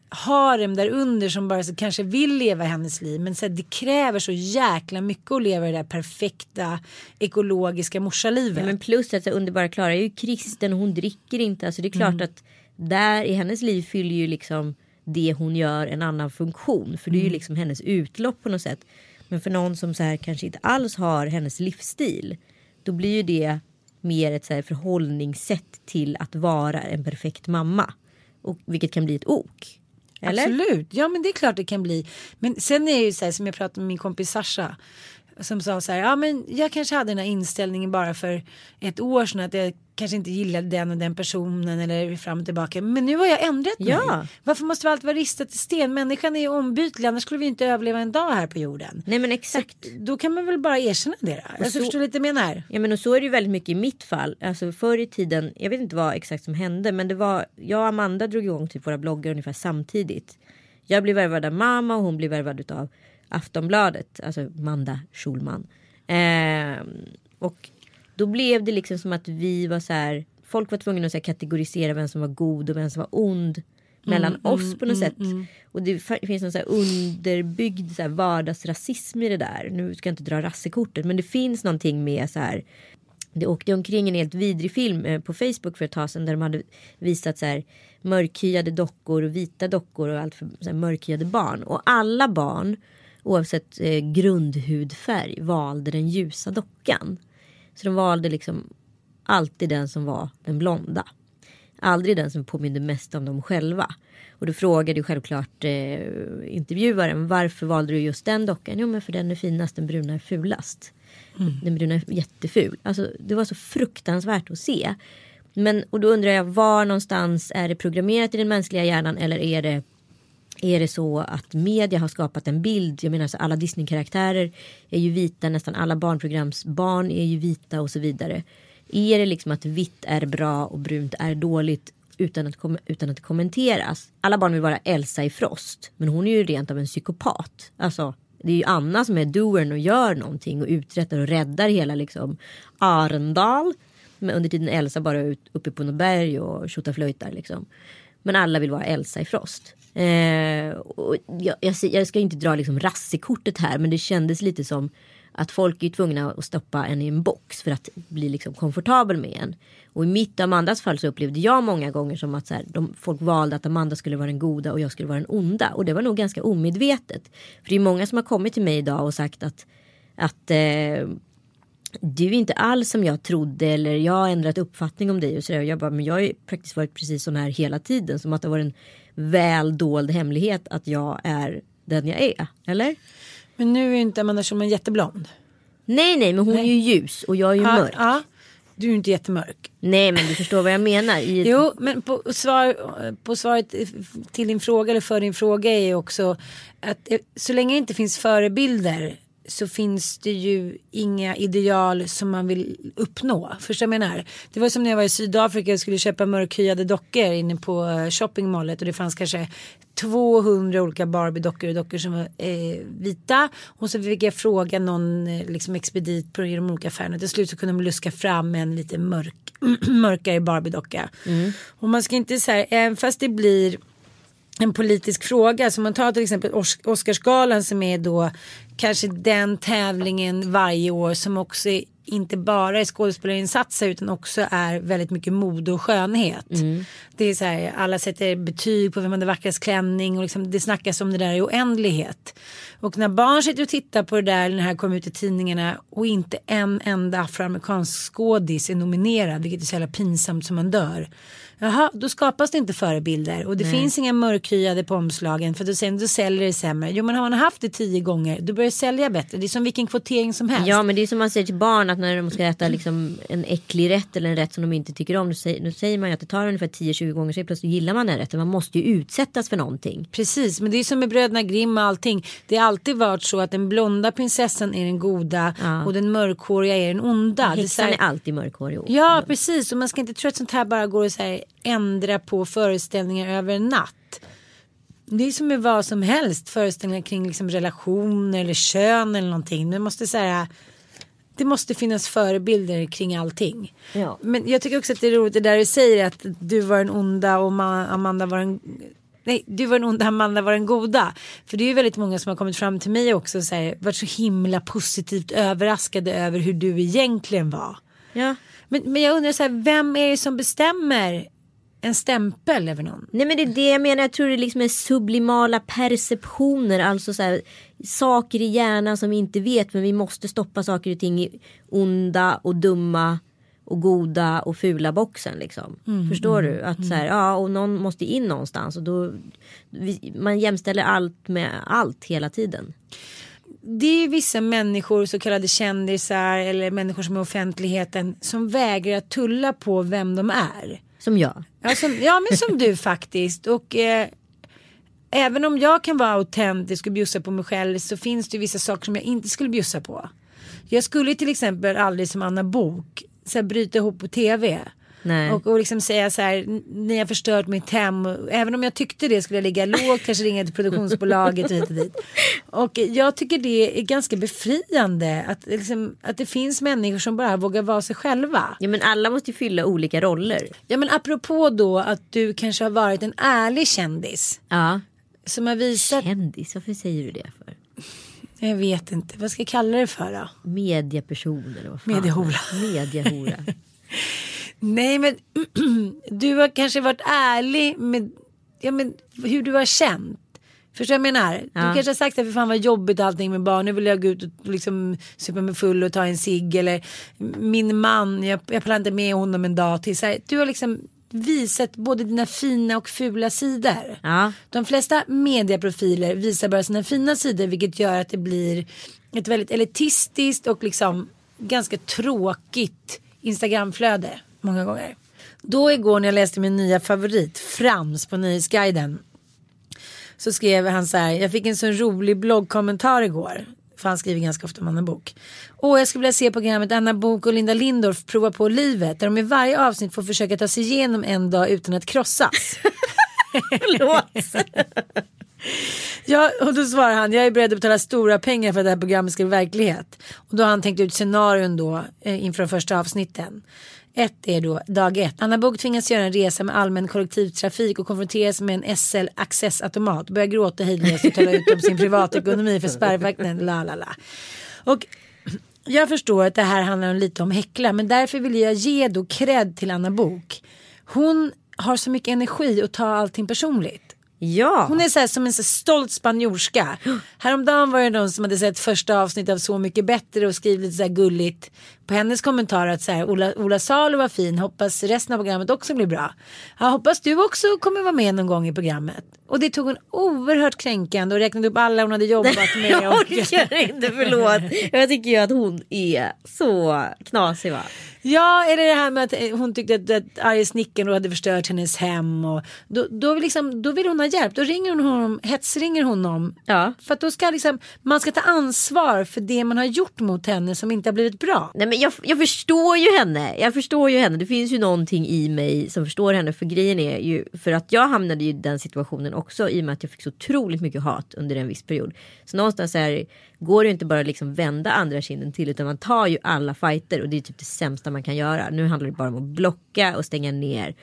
harem där under som bara så kanske vill leva hennes liv men så här, det kräver så jäkla mycket att leva det där perfekta ekologiska morsalivet. Ja, men plus att så underbara Klara är ju kristen och hon dricker inte. Alltså det är klart Mm. att där i hennes liv fyller ju liksom det hon gör en annan funktion. För det är Mm. ju liksom hennes utlopp på något sätt. Men för någon som så här kanske inte alls har hennes livsstil. Då blir ju det mer ett så här förhållningssätt till att vara en perfekt mamma. Och, vilket kan bli ett ok. Eller? Absolut, ja men det är klart det kan bli. Men sen är det ju så här som jag pratade med min kompis Sasha. Som sa så här, ja men jag kanske hade den här inställningen bara för ett år sedan att jag kanske inte gillade den och den personen eller fram och tillbaka. Men nu har jag ändrat Ja. mig. Varför måste vi alltid vara ristat i sten? Människan är ombytlig, annars skulle vi inte överleva en dag här på jorden. Nej men exakt. Då kan man väl bara erkänna det då? Alltså, så- förstår du lite jag menar? Ja men och så är det ju väldigt mycket i mitt fall. Alltså förr i tiden, jag vet inte vad exakt som hände men det var, jag och Amanda drog igång typ våra bloggar ungefär samtidigt. Jag blev värvad av mamma och hon blev värvad av Aftonbladet, alltså Manda Schulman. Ehm, och då blev det liksom som att vi var så här, folk var tvungna att så här, kategorisera vem som var god och vem som var ond mellan oss på något sätt. Och det finns någon så här underbyggd så här vardagsrasism i det där. Nu ska jag inte dra rassekortet men det finns någonting med så här. Det åkte omkring en helt vidrig film eh, på Facebook för ett tag sedan där de hade visat så här mörkhyade dockor och vita dockor och allt för så här, mörkhyade barn. Och alla barn oavsett eh, grundhudfärg valde den ljusa dockan. Så de valde liksom alltid den som var den blonda. Aldrig den som påminde mest om dem själva. Och då frågade ju självklart eh, intervjuaren varför valde du just den dockan? Jo men för den är finast, den bruna är fulast. Den bruna är jätteful. Alltså det var så fruktansvärt att se. Men och då undrar jag var någonstans är det programmerat i den mänskliga hjärnan eller är det är det så att media har skapat en bild, jag menar så alla Disney-karaktärer är ju vita, nästan alla barnprogramsbarn är ju vita och så vidare. Är det liksom att vitt är bra och brunt är dåligt utan att, kom- utan att det kommenteras? Alla barn vill vara Elsa i Frost, men hon är ju rent av en psykopat. Alltså, det är ju Anna som är doern och gör någonting och uträttar och räddar hela liksom Arendal. Men under tiden Elsa bara är uppe på något berg och tjotaflöjtar liksom. Men alla vill vara Elsa i Frost. Eh, och jag, jag, jag ska inte dra liksom rassekortet här men det kändes lite som att folk är tvungna att stoppa en i en box för att bli liksom komfortabel med en. Och i mitt och Amandas fall så upplevde jag många gånger som att så här, de, folk valde att Amanda skulle vara den goda och jag skulle vara den onda. Och det var nog ganska omedvetet. För det är många som har kommit till mig idag och sagt att, att eh, du är inte alls som jag trodde eller jag har ändrat uppfattning om dig och sådär. Jag bara, men jag har ju praktiskt varit precis sån här hela tiden. Som att det var en väl dold hemlighet att jag är den jag är. Eller? Men nu är ju inte Amanda Schulman jätteblond. Nej, nej, men hon är ju ljus och jag är ju Ja, mörk. ja. Du är ju inte jättemörk. Nej, men du förstår vad jag menar. I Jo, men på, svar, på svaret till din fråga eller för din fråga är ju också att eh, så länge det inte finns förebilder så finns det ju inga ideal som man vill uppnå. Förstår jag menar? Det var som när jag var i Sydafrika och skulle köpa mörkhyade dockor inne på eh, shoppingmallet och det fanns kanske 200 olika Barbie-dockor och dockor som var eh, vita. Och så fick jag fråga någon eh, liksom expedit på de olika affärerna. Till slut så kunde de luska fram en lite mörk, mörkare Barbie-docka. Och man ska inte säga, även fast det blir en politisk fråga. Så man tar till exempel Os- Oscarsgalan som är då kanske den tävlingen varje år som också är, inte bara är skådespelarinsatser utan också är väldigt mycket mode och skönhet. Det är så här, alla sätter betyg på vem har den vackraste klänning och liksom, det snackas om det där i oändlighet. Och när barn sitter och tittar på det där, när det här kommer ut i tidningarna och inte en enda afroamerikansk skådis är nominerad, vilket är så jävla pinsamt som man dör. Jaha, då skapas det inte förebilder och det finns inga mörkhyade på omslagen för då, sen, då säljer det sämre. Jo men har man haft det tio gånger då börjar det sälja bättre. Det är som vilken kvotering som helst. Ja men det är som man säger till barn att när de ska äta liksom en äcklig rätt eller en rätt som de inte tycker om. Då säger, då säger man ju att det tar ungefär 10-20 gånger så plötsligt gillar man den rätten. Man måste ju utsättas för någonting. Precis, men det är som med bröderna Grimm och allting. Det har alltid varit så att den blonda prinsessan är den goda Ja. och den mörkhåriga är den onda. Är Häxan här- är alltid mörkhårig. och- Ja, precis. Och man ska inte tro att sånt här bara går att så här ändra på föreställningar över en natt. Det är som med vad som helst, föreställningar kring liksom relationer eller kön eller någonting. Man måste säga det måste finnas förebilder kring allting. Ja. Men jag tycker också att det är roligt det där du säger att du var den onda och Ma- Amanda var den Nej, du var den onda, Amanda var den goda. För det är ju väldigt många som har kommit fram till mig också och så här, varit så himla positivt överraskade över hur du egentligen var. Ja. Men, men jag undrar så här, vem är det som bestämmer en stämpel över någon? Nej men det är det jag menar. Jag tror det liksom är sublimala perceptioner. Alltså så här, saker i hjärnan som vi inte vet. Men vi måste stoppa saker och ting i onda och dumma och goda och fula boxen liksom. Förstår du? Att så här, ja och någon måste in någonstans. Och då, vi, man jämställer allt med allt hela tiden. Det är vissa människor, så kallade kändisar eller människor som är offentligheten som vägrar att tulla på vem de är. Som jag. Ja, som, ja men som du faktiskt. Och eh, även om jag kan vara autentisk och bjussa på mig själv så finns det vissa saker som jag inte skulle bjussa på. Jag skulle till exempel aldrig som Anna Bok så här, bryta ihop på tv. Nej. Och, och liksom säga så här, "N- ni har förstört mitt hem. Även om jag tyckte det skulle jag ligga lågt, kanske ringa till produktionsbolaget och hit och dit. Och jag tycker det är ganska befriande att, liksom, att det finns människor som bara vågar vara sig själva. Ja men alla måste ju fylla olika roller. Ja men apropå då att du kanske har varit en ärlig kändis. Ja. Som har visat, Kändis, varför säger du det för? jag vet inte, vad ska jag kalla det för då? Mediaperson eller vad fan? Mediahora. Mediahora. Nej men du har kanske varit ärlig med, ja, men hur du har känt. Förstår du jag menar? Du Ja. kanske har sagt att för fan vad jobbigt allting med barn. Nu vill jag gå ut och liksom supa mig full och ta en cigg. Eller min man, jag, jag pallar inte med honom en dag till. Så här, du har liksom visat både dina fina och fula sidor. Ja. De flesta medieprofiler visar bara sina fina sidor vilket gör att det blir ett väldigt elitistiskt och liksom ganska tråkigt Instagramflöde många gånger. Då igår när jag läste min nya favorit Frans på Nyhetsguiden så skrev han så här, jag fick en så rolig bloggkommentar igår. För han skriver ganska ofta om Anna Bok. Och jag skulle vilja se programmet Anna Bok och Linda Lindorff prova på livet. Där de i varje avsnitt får försöka ta sig igenom en dag utan att krossas. Förlåt. Ja, och då svarar han, jag är beredd att betala stora pengar för att det här programmet ska bli verklighet. Och då har han tänkt ut scenarion då eh, inför de första avsnitten. Ett är då dag ett. Anna Bok tvingas göra en resa med allmän kollektivtrafik och konfronteras med en SL accessautomat. Börjar gråta hejdlöst och tala ut om sin privatekonomi för spärrvakten. La la la. Och jag förstår att det här handlar om lite om häckla men därför vill jag ge då cred till Anna Bok. Hon har så mycket energi och tar allting personligt. Ja. Hon är så här, som en så stolt spanjorska. Häromdagen var det någon som hade sett första avsnittet av Så mycket bättre och skrivit lite så här gulligt på hennes kommentarer att så här, Ola, Ola Salo var fin, hoppas resten av programmet också blir bra. Jag hoppas du också kommer vara med någon gång i programmet. Och det tog hon oerhört kränkande och räknade upp alla hon hade jobbat med. Jag orkar inte, förlåt. Jag tycker ju att hon är så knasig va. ja, eller det här med att eh, hon tyckte att, att arge snickaren hade förstört hennes hem. Och då, då, liksom, då vill hon ha hjälp. Då ringer hon honom, hetsringer honom Ja. För att då ska liksom, man ska ta ansvar för det man har gjort mot henne som inte har blivit bra. Nej, men jag, jag förstår ju henne. Jag förstår ju henne. Det finns ju någonting i mig som förstår henne. För grejen är ju för att jag hamnade i den situationen också i och med att jag fick så otroligt mycket hat under en viss period. Så någonstans här, går det ju inte bara liksom vända andra kinden till utan man tar ju alla fighter och det är typ det sämsta man kan göra. Nu handlar det bara om att blocka och stänga ner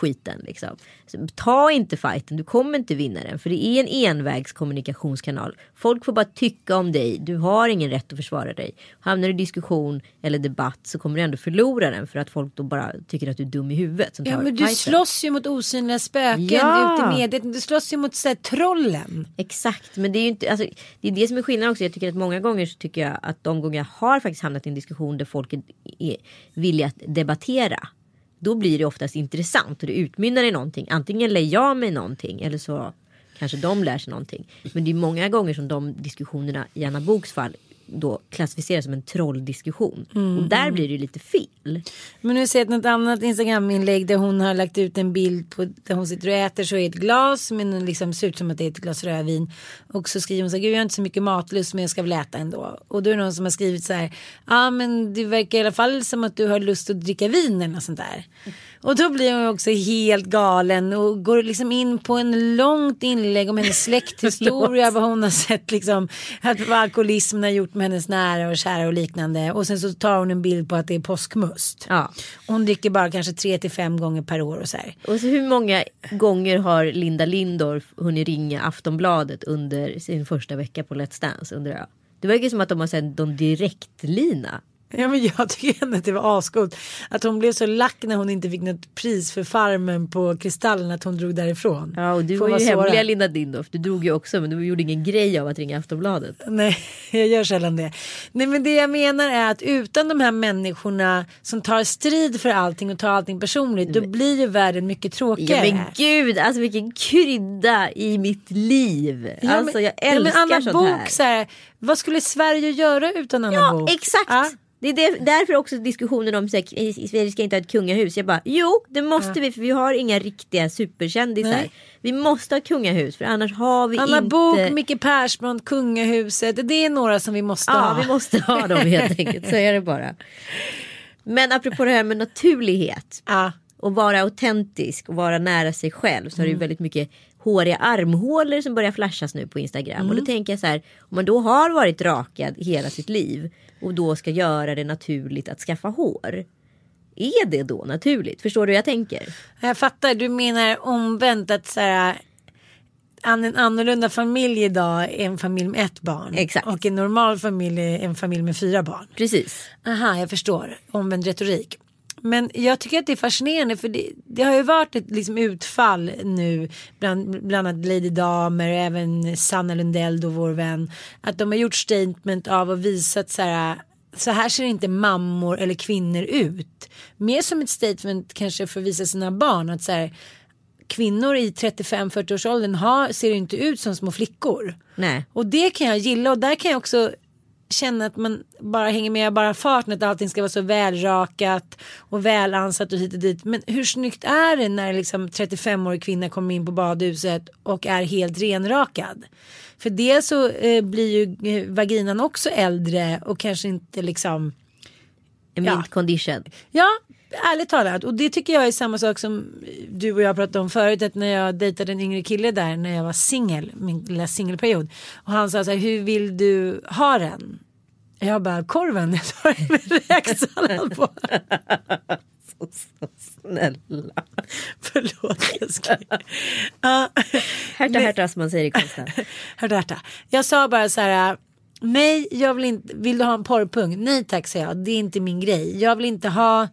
skiten liksom. Så ta inte fighten, du kommer inte vinna den för det är en envägskommunikationskanal. Folk får bara tycka om dig, du har ingen rätt att försvara dig. Hamnar du i diskussion eller debatt så kommer du ändå förlora den för att folk då bara tycker att du är dum i huvudet. Ja men du fighten. slåss ju mot osynliga spöken Ja. ute i mediet. Du slåss ju mot så här, trollen. Exakt, men det är ju inte, alltså, det är det som är skillnaden också. Jag tycker att många gånger så tycker jag att de gånger jag har faktiskt hamnat i en diskussion där folk är, är villiga att debattera. Då blir det oftast intressant och det utmynnar i någonting. Antingen lär jag mig någonting eller så kanske de lär sig någonting. Men det är många gånger som de diskussionerna i Anna Boks fall då klassificeras som en trolldiskussion. Och där blir det ju lite fel. Men nu ser jag något annat Instagram-inlägg där hon har lagt ut en bild på där hon sitter och äter så är ett glas men liksom ser ut som att det är ett glas rödvin. Och så skriver hon så här, gud jag har inte så mycket matlust men jag ska väl äta ändå. Och då är det någon som har skrivit så här, ja ah, men det verkar i alla fall som att du har lust att dricka vin eller något sånt där. Och då blir hon också helt galen och går liksom in på en långt inlägg om hennes släkthistoria, vad hon har sett liksom, att vad alkoholismen har gjort med hennes nära och kära och liknande. Och sen så tar hon en bild på att det är påskmust. Ja. Hon dricker bara kanske tre till fem gånger per år och så här. Och så hur många gånger har Linda Lindorff hunnit ringa Aftonbladet under sin första vecka på Let's Dance undrar jag. Det verkar som att de har sänt någon direktlina. Ja men jag tycker ändå att det var ascoolt. Att hon blev så lack när hon inte fick något pris för Farmen på Kristallen att hon drog därifrån. Ja och du Får var ju hemliga Linda Lindorff. Du drog ju också men du gjorde ingen grej av att ringa Aftonbladet. Nej, jag gör sällan det. Nej, men det jag menar är att utan de här människorna som tar strid för allting och tar allting personligt, då blir ju världen mycket Ja tråkigare. men gud, alltså vilken krydda i mitt liv. Ja, alltså men- jag ja, men älskar Anna sånt Bok, här. Så här, vad skulle Sverige göra utan Anna Ja Bok? exakt. Ja. Det är därför också diskussionen om i Sverige ska inte ha ett kungahus. Jag bara jo det måste vi för vi har inga riktiga superkändisar. Nej. Vi måste ha kungahus för annars har vi Anna inte. Bok, Micke Persbrandt, Kungahuset. Det är några som vi måste Ja ha. vi måste ha dem helt enkelt. Så är det bara. Men apropå det här med naturlighet. Ja. och vara autentisk och vara nära sig själv så har det ju väldigt mycket håriga armhålor som börjar flashas nu på Instagram. Och då tänker jag så här, om man då har varit rakad hela sitt liv och då ska göra det naturligt att skaffa hår. Är det då naturligt? Förstår du hur jag tänker? Jag fattar, du menar omvänt att så här, en annorlunda familj idag är en familj med ett barn. Exakt. Och en normal familj är en familj med fyra barn. Precis. Aha, jag förstår. Omvänd retorik. Men jag tycker att det är fascinerande för det, det har ju varit ett liksom utfall nu bland, bland annat Lady Damer och även Sanna Lundell då vår vän. Att de har gjort statement av och visat så här så här ser inte mammor eller kvinnor ut. Mer som ett statement kanske för att visa sina barn att så här kvinnor i 35-40 års åldern har, ser inte ut som små flickor. Nej. Och det kan jag gilla och där kan jag också känna att man bara hänger med bara farten att allting ska vara så välrakat och välansat och hit och dit. Men hur snyggt är det när liksom 35-årig kvinna kommer in på badhuset och är helt renrakad? För det så eh, blir ju eh, vaginan också äldre och kanske inte liksom Ja. mint condition. Ja, ärligt talat. Och det tycker jag är samma sak som du och jag pratade om förut. Att när jag dejtade en yngre kille där när jag var singel, min lilla singelperiod. Och han sa så här, hur vill du ha den? Jag bara, korven, jag tar den med räksallad på. Så, så snälla. Förlåt älskling. Ja. Härta härta som man säger i konsten. Hörde Herta. Jag sa bara så här. Nej, jag vill inte. Vill du ha en porrpung? Nej tack säger jag. Det är inte min grej. Jag vill inte ha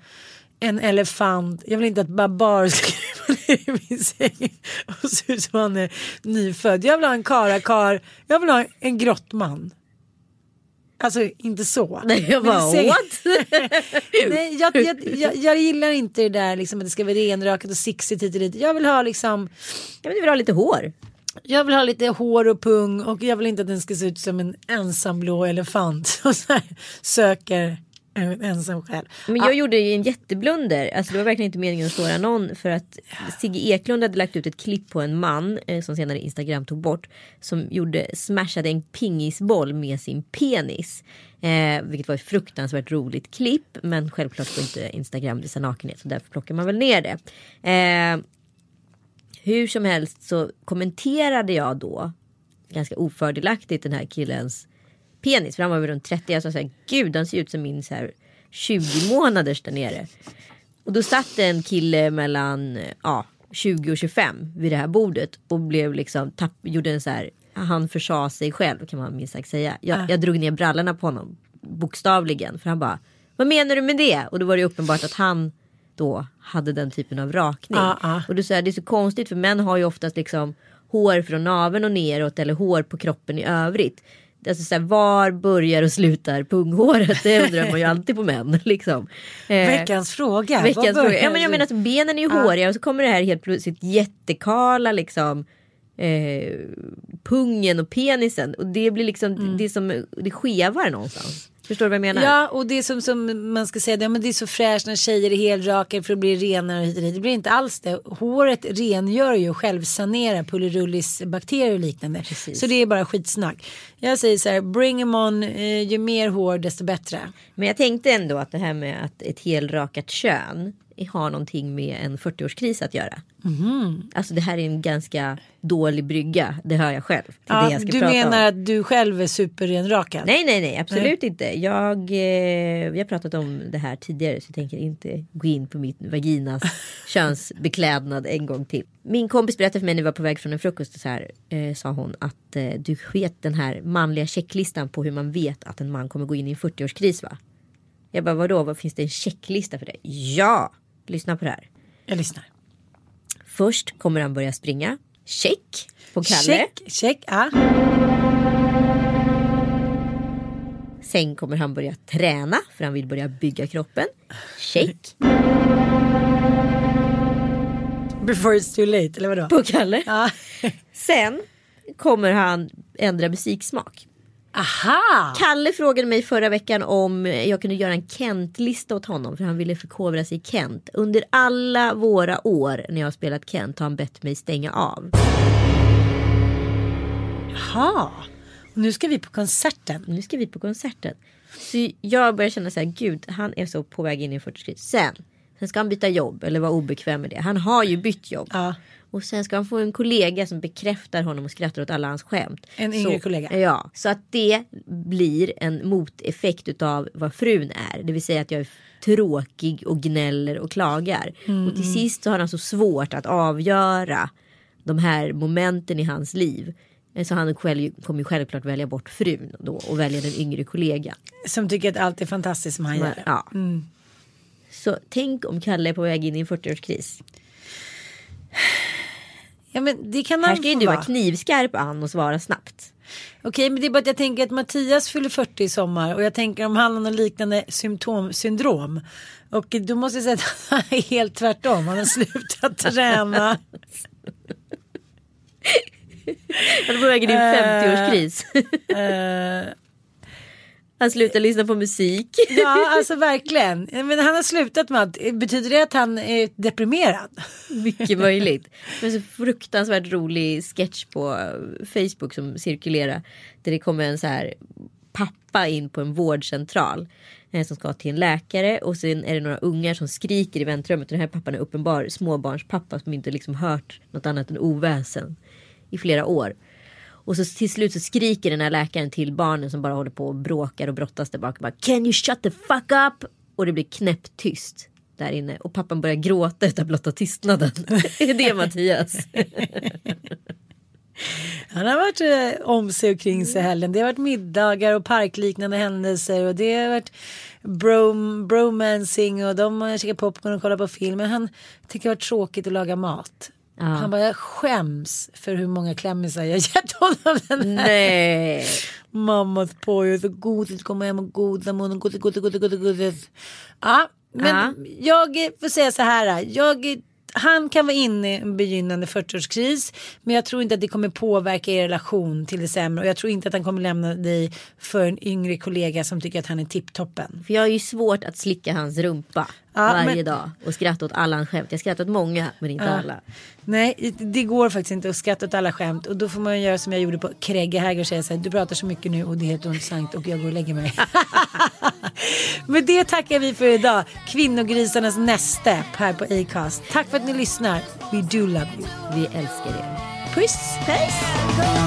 en elefant. Jag vill inte att Babar ska krypa ner i min säng och se ut som han är nyfödd. Jag vill ha en karakar. Jag vill ha en grottman. Alltså inte så. Nej jag bara what? Nej, jag, jag, jag, jag gillar inte det där liksom att det ska vara renrakat och sixigt hit och dit. Jag vill ha liksom Ja, men du vill ha lite hår. jag vill ha lite hår och pung och jag vill inte att den ska se ut som en ensam blå elefant som söker ensam själ. Men jag gjorde ju en jätteblunder. Alltså det var verkligen inte meningen att såra någon. För att Sigge Eklund hade lagt ut ett klipp på en man eh, som senare Instagram tog bort. Som gjorde, smashade en pingisboll med sin penis. Eh, vilket var ett fruktansvärt roligt klipp. Men självklart får inte Instagram visa nakenhet. Så därför plockar man väl ner det. Eh, hur som helst så kommenterade jag då ganska ofördelaktigt den här killens penis. För han var väl runt 30. Jag sa så här, gud han ser ut som min så här 20 månaders där nere. Och då satt det en kille mellan ja, 20 och 25 vid det här bordet. Och blev liksom, tapp, gjorde en så här, han försa sig själv kan man minst sagt säga. Jag, jag drog ner brallorna på honom bokstavligen. För han bara, vad menar du med det? Och då var det uppenbart att han då hade den typen av rakning. Ja, ja. Och då säger det är så konstigt för män har ju oftast liksom hår från naveln och neråt eller hår på kroppen i övrigt. Alltså så här, var börjar och slutar punghåret? Det undrar man ju alltid på män. Liksom. Eh, Veckans fråga. Veckans fråga. Ja, men jag menar att benen är ju håriga och så kommer det här helt plötsligt jättekala liksom. Eh, pungen och penisen och det blir liksom det är som det skevar någonstans. Förstår du vad jag menar? Ja och det är som, som man ska säga, ja, men det är så fräscht när tjejer är helrakade för att bli renare och hit och dit. Det blir inte alls det. Håret rengör ju och självsanerar pullerullis bakterier och liknande. Så det är bara skitsnack. Jag säger så här, bring em on, eh, ju mer hår desto bättre. Men jag tänkte ändå att det här med att ett helrakat kön har någonting med en 40-årskris att göra. Mhm. Alltså det här är en ganska dålig brygga, det hör jag själv. Till det Ja, jag ska du prata menar om. att du själv är superrenrakad? Nej, nej, nej, absolut inte. Jag, eh, vi har pratat om det här tidigare så jag tänker inte gå in på mitt vaginas könsbeklädnad en gång till. Min kompis berättade för mig när vi var på väg från en frukost så här, eh, sa hon att eh, du vet den här manliga checklistan på hur man vet att en man kommer gå in i en 40-årskris va? Jag bara vadå, vad finns det en checklista för det? Ja, lyssna på det här. Jag lyssnar. Först kommer han börja springa. Check på Kalle. Check, check. Ah. Sen kommer han börja träna för han vill börja bygga kroppen. Check Before it's too late, eller vadå? på Kalle. Ja. Sen kommer han ändra musiksmak. Aha! Kalle frågade mig förra veckan om jag kunde göra en Kent-lista åt honom för han ville förkovra sig i Kent. Under alla våra år när jag har spelat Kent har han bett mig stänga av. Jaha. Och nu ska vi på konserten. Nu ska vi på konserten. Så jag börjar känna så här, gud han är så på väg in i en 40 Sen, sen ska han byta jobb eller vara obekväm med det. Han har ju bytt jobb. Ja. Och sen ska han få en kollega som bekräftar honom och skrattar åt alla hans skämt. En yngre så, kollega. Ja, så att det blir en moteffekt utav vad frun är. Det vill säga att jag är tråkig och gnäller och klagar. Mm, Och till sist så har han så svårt att avgöra de här momenten i hans liv. Så han själv, kommer ju självklart välja bort frun då och välja den yngre kollegan. Som tycker att allt är fantastiskt som han gör. Ja. Så tänk om Kalle är på väg in i en 40-årskris. Ja men det kan Här han ska ju du vara vara. knivskarp Ann och svara snabbt. Okej men det är bara att jag tänker att Mattias fyller 40 i sommar och jag tänker om han har något liknande symptom, syndrom. Och då måste jag säga att han är helt tvärtom. Han har slutat träna. Han är på väg in i en 50-årskris. Han slutar lyssna på musik. ja alltså verkligen. Men han har slutat med att, betyder det att han är deprimerad? Mycket möjligt. Men så fruktansvärt rolig sketch på Facebook som cirkulerar. Där det kommer en så här pappa in på en vårdcentral. eh, Som ska till en läkare och sen är det några ungar som skriker i väntrummet. Och den här pappan är uppenbar småbarnspappa som inte liksom hört något annat än oväsen i flera år. Och så till slut så skriker den här läkaren till barnen som bara håller på och bråkar och brottas där bak. Bara, Can you shut the fuck up? Och det blir knäpptyst där inne. Och pappan börjar gråta utav blotta tystnaden. är det Mattias? Han har varit eh, om sig och kring sig helgen. Det har varit middagar och parkliknande händelser och det har varit brom, bromancing och de har käkat popcorn och kollat på film. Men han tycker det har varit tråkigt att laga mat. Ja. Han bara, jag skäms för hur många klämmisar jag gett honom den här. Nej. Mammas pojke, så godis, komma hem och goda munnen, godis, godis, godis, godis, godis. Ja, men Ja. jag får säga så här. Jag, han kan vara inne i en begynnande 40-årskris men jag tror inte att det kommer påverka er relation till det sämre och jag tror inte att han kommer lämna dig för en yngre kollega som tycker att han är tipptoppen. För jag har ju svårt att slicka hans rumpa varje men- dag. Och skratta åt alla hans skämt. Jag skrattar åt många men inte alla. Nej, det går faktiskt inte att skratta åt alla skämt och då får man göra som jag gjorde på Kregge och säga så här, du pratar så mycket nu och det är helt ointressant och jag går och lägger mig. Med det tackar vi för idag. Kvinnogrisarnas näste här på Acast. Tack för att ni lyssnar. We do love you. Vi älskar er. Puss! Puss!